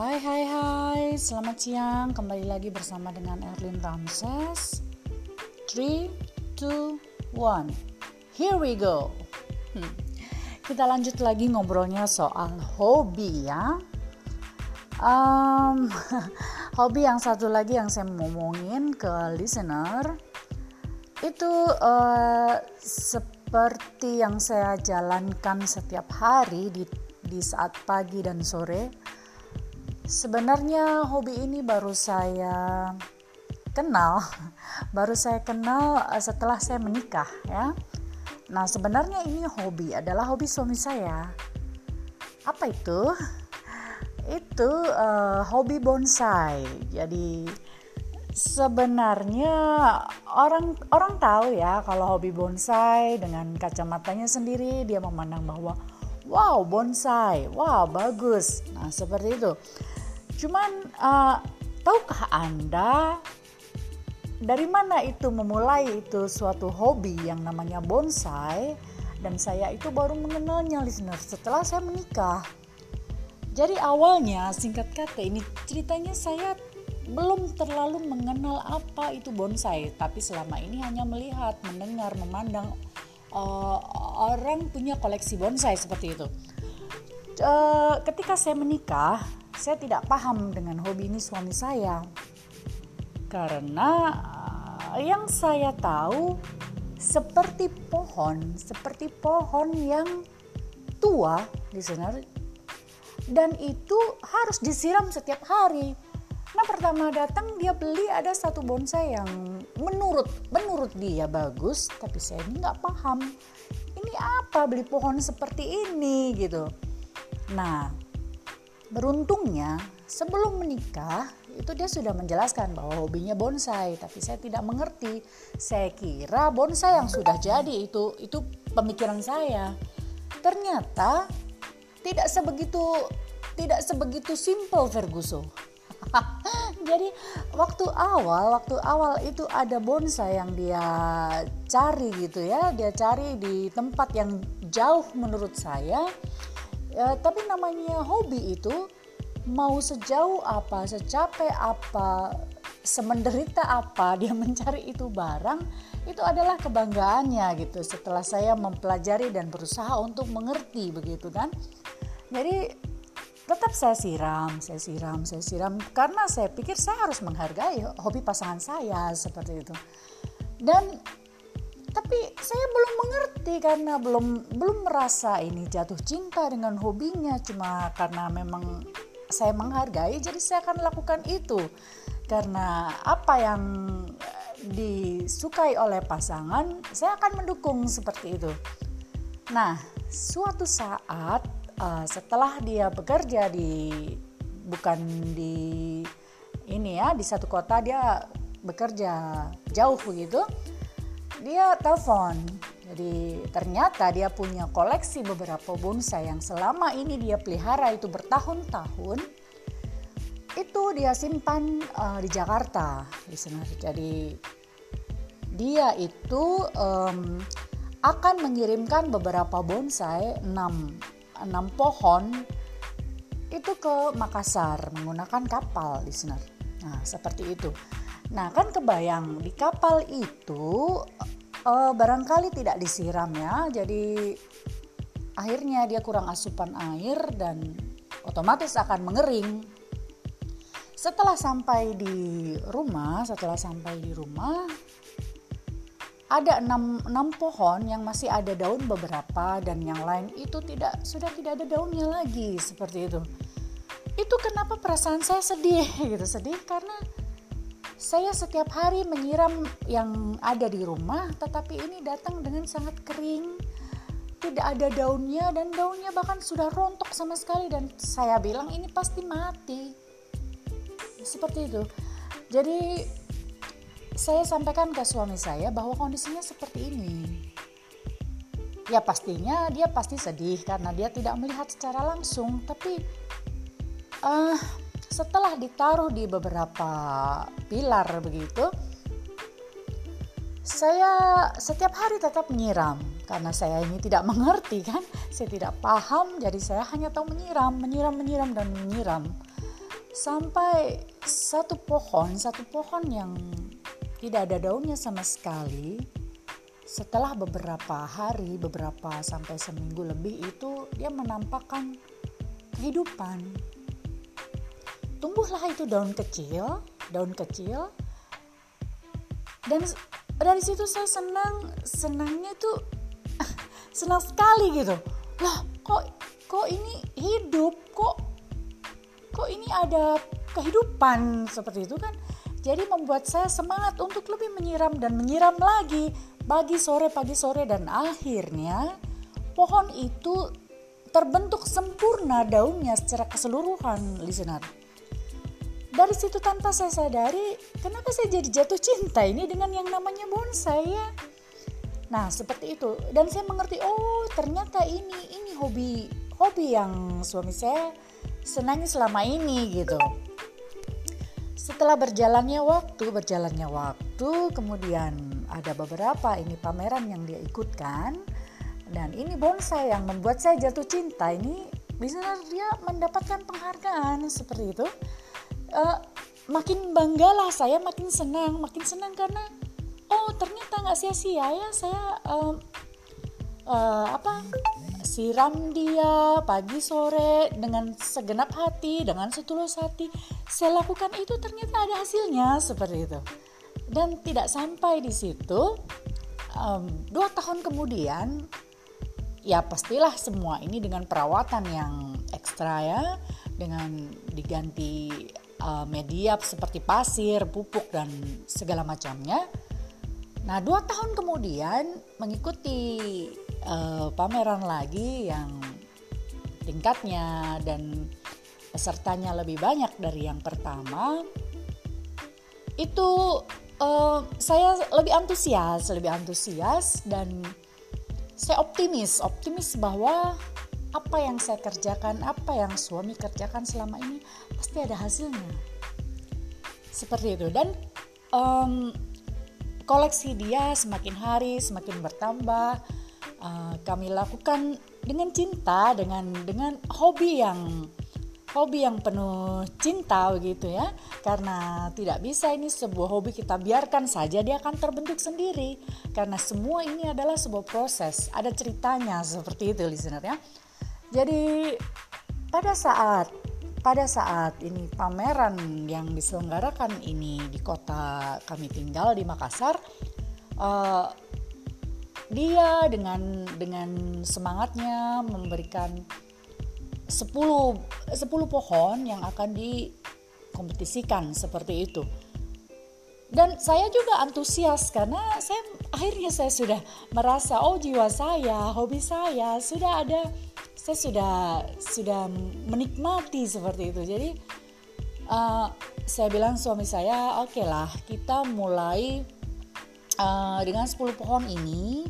Hai hai hai, selamat siang. Kembali lagi bersama dengan Erlin Ramses. 3 2 1. Here we go. Hmm. Kita lanjut lagi ngobrolnya soal hobi ya. Um, hobi yang satu lagi yang saya ngomongin ke listener itu uh, seperti yang saya jalankan setiap hari di di saat pagi dan sore Sebenarnya hobi ini baru saya kenal, baru saya kenal eh, setelah saya menikah ya. Nah sebenarnya ini hobi adalah hobi suami saya. Apa itu? Itu uh, hobi bonsai. Jadi sebenarnya orang orang tahu ya kalau hobi bonsai dengan kacamatanya sendiri dia memandang bahwa wow bonsai, wow bagus. Nah seperti itu. Cuman uh, tahukah Anda dari mana itu memulai itu suatu hobi yang namanya bonsai dan saya itu baru mengenalnya listener setelah saya menikah. Jadi awalnya singkat kata ini ceritanya saya belum terlalu mengenal apa itu bonsai, tapi selama ini hanya melihat, mendengar, memandang uh, orang punya koleksi bonsai seperti itu. Uh, ketika saya menikah, saya tidak paham dengan hobi ini suami saya karena eh, yang saya tahu seperti pohon, seperti pohon yang tua di sana dan itu harus disiram setiap hari. Nah pertama datang dia beli ada satu bonsai yang menurut menurut dia bagus, tapi saya ini nggak paham ini apa beli pohon seperti ini gitu. Nah Beruntungnya sebelum menikah itu dia sudah menjelaskan bahwa hobinya bonsai, tapi saya tidak mengerti. Saya kira bonsai yang sudah jadi itu itu pemikiran saya. Ternyata tidak sebegitu tidak sebegitu simple Ferguson. Jadi waktu awal, waktu awal itu ada bonsai yang dia cari gitu ya, dia cari di tempat yang jauh menurut saya ya, tapi namanya hobi itu mau sejauh apa secapek apa semenderita apa dia mencari itu barang itu adalah kebanggaannya gitu setelah saya mempelajari dan berusaha untuk mengerti begitu kan jadi tetap saya siram, saya siram, saya siram karena saya pikir saya harus menghargai hobi pasangan saya seperti itu. Dan tapi saya belum mengerti karena belum belum merasa ini jatuh cinta dengan hobinya. Cuma karena memang saya menghargai jadi saya akan lakukan itu. Karena apa yang disukai oleh pasangan saya akan mendukung seperti itu. Nah suatu saat uh, setelah dia bekerja di bukan di ini ya di satu kota dia bekerja jauh begitu dia telepon. Jadi ternyata dia punya koleksi beberapa bonsai yang selama ini dia pelihara itu bertahun-tahun. Itu dia simpan uh, di Jakarta listener jadi dia itu um, akan mengirimkan beberapa bonsai 6, 6 pohon itu ke Makassar menggunakan kapal listener nah seperti itu Nah, kan kebayang di kapal itu uh, barangkali tidak disiram ya. Jadi akhirnya dia kurang asupan air dan otomatis akan mengering. Setelah sampai di rumah, setelah sampai di rumah ada enam, enam pohon yang masih ada daun beberapa dan yang lain itu tidak sudah tidak ada daunnya lagi seperti itu. Itu kenapa perasaan saya sedih gitu sedih karena saya setiap hari menyiram yang ada di rumah, tetapi ini datang dengan sangat kering. Tidak ada daunnya dan daunnya bahkan sudah rontok sama sekali dan saya bilang ini pasti mati. Seperti itu. Jadi saya sampaikan ke suami saya bahwa kondisinya seperti ini. Ya pastinya dia pasti sedih karena dia tidak melihat secara langsung, tapi uh, setelah ditaruh di beberapa pilar begitu saya setiap hari tetap menyiram. Karena saya ini tidak mengerti kan saya tidak paham. Jadi saya hanya tahu menyiram menyiram menyiram dan menyiram. Sampai satu pohon satu pohon yang tidak ada daunnya sama sekali setelah beberapa hari beberapa sampai seminggu lebih itu dia menampakkan kehidupan tumbuhlah itu daun kecil daun kecil. Dan dari situ saya senang senangnya tuh senang sekali gitu. Lah kok kok ini hidup? Kok kok ini ada kehidupan? Seperti itu kan. Jadi membuat saya semangat untuk lebih menyiram dan menyiram lagi pagi sore pagi sore. Dan akhirnya pohon itu terbentuk sempurna daunnya secara keseluruhan listener dari situ tanpa saya sadari kenapa saya jadi jatuh cinta ini dengan yang namanya bonsai ya Nah, seperti itu. Dan saya mengerti, oh, ternyata ini ini hobi hobi yang suami saya senangi selama ini gitu. Setelah berjalannya waktu, berjalannya waktu, kemudian ada beberapa ini pameran yang dia ikutkan dan ini bonsai yang membuat saya jatuh cinta. Ini bisa dia mendapatkan penghargaan seperti itu. Uh, makin banggalah saya, makin senang, makin senang karena oh ternyata nggak sia-sia ya saya um, uh, apa siram dia pagi sore dengan segenap hati dengan setulus hati. Saya lakukan itu ternyata ada hasilnya seperti itu. Dan tidak sampai di situ um, dua tahun kemudian ya pastilah semua ini dengan perawatan yang ekstra ya dengan diganti uh, media seperti pasir pupuk dan segala macamnya. Nah, dua tahun kemudian mengikuti uh, pameran lagi yang tingkatnya dan pesertanya lebih banyak dari yang pertama, itu uh, saya lebih antusias, lebih antusias dan saya optimis, optimis bahwa apa yang saya kerjakan, apa yang suami kerjakan selama ini pasti ada hasilnya. Seperti itu dan um, koleksi dia semakin hari semakin bertambah. Uh, kami lakukan dengan cinta, dengan dengan hobi yang hobi yang penuh cinta begitu ya. Karena tidak bisa ini sebuah hobi kita biarkan saja dia akan terbentuk sendiri. Karena semua ini adalah sebuah proses, ada ceritanya seperti itu listener ya. Jadi pada saat pada saat ini pameran yang diselenggarakan ini di kota kami tinggal di Makassar uh, dia dengan dengan semangatnya memberikan 10 10 pohon yang akan dikompetisikan seperti itu. Dan saya juga antusias karena saya akhirnya saya sudah merasa oh jiwa saya hobi saya sudah ada. Saya sudah sudah menikmati seperti itu. Jadi uh, saya bilang suami saya oke okay lah kita mulai uh, dengan 10 pohon ini.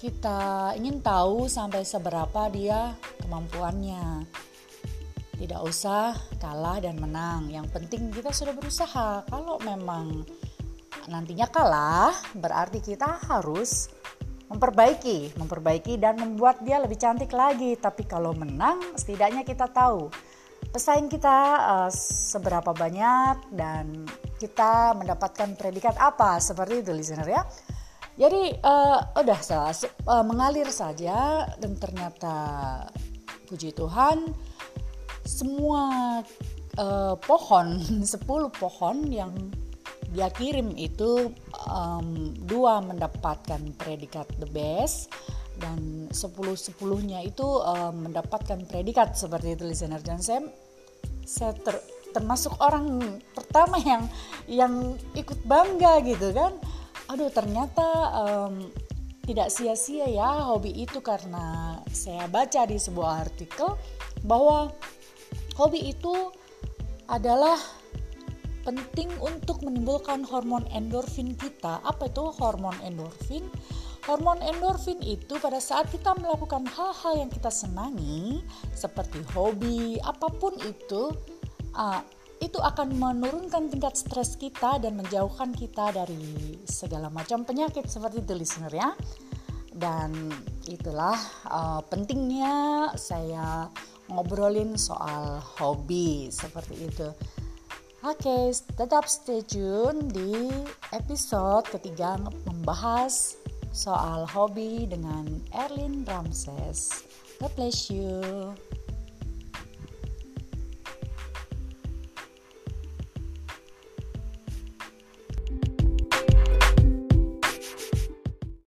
Kita ingin tahu sampai seberapa dia kemampuannya. Tidak usah kalah dan menang. Yang penting kita sudah berusaha. Kalau memang nantinya kalah berarti kita harus memperbaiki, memperbaiki dan membuat dia lebih cantik lagi. Tapi kalau menang, setidaknya kita tahu pesaing kita uh, seberapa banyak dan kita mendapatkan predikat apa seperti itu listener ya. Jadi uh, udah uh, mengalir saja dan ternyata puji Tuhan semua uh, pohon 10 pohon yang dia kirim itu um, dua mendapatkan predikat the best dan sepuluh sepuluhnya itu um, mendapatkan predikat seperti itu listener dan saya saya ter, termasuk orang pertama yang yang ikut bangga gitu kan. Aduh ternyata um, tidak sia-sia ya hobi itu karena saya baca di sebuah artikel bahwa hobi itu adalah penting untuk menimbulkan hormon endorfin kita. Apa itu hormon endorfin? Hormon endorfin itu pada saat kita melakukan hal-hal yang kita senangi, seperti hobi, apa pun itu, uh, itu akan menurunkan tingkat stres kita dan menjauhkan kita dari segala macam penyakit seperti itu listener ya. Dan itulah uh, pentingnya saya ngobrolin soal hobi seperti itu. Oke, tetap stay tune di episode ketiga membahas soal hobi dengan Erlin Ramses. God bless you.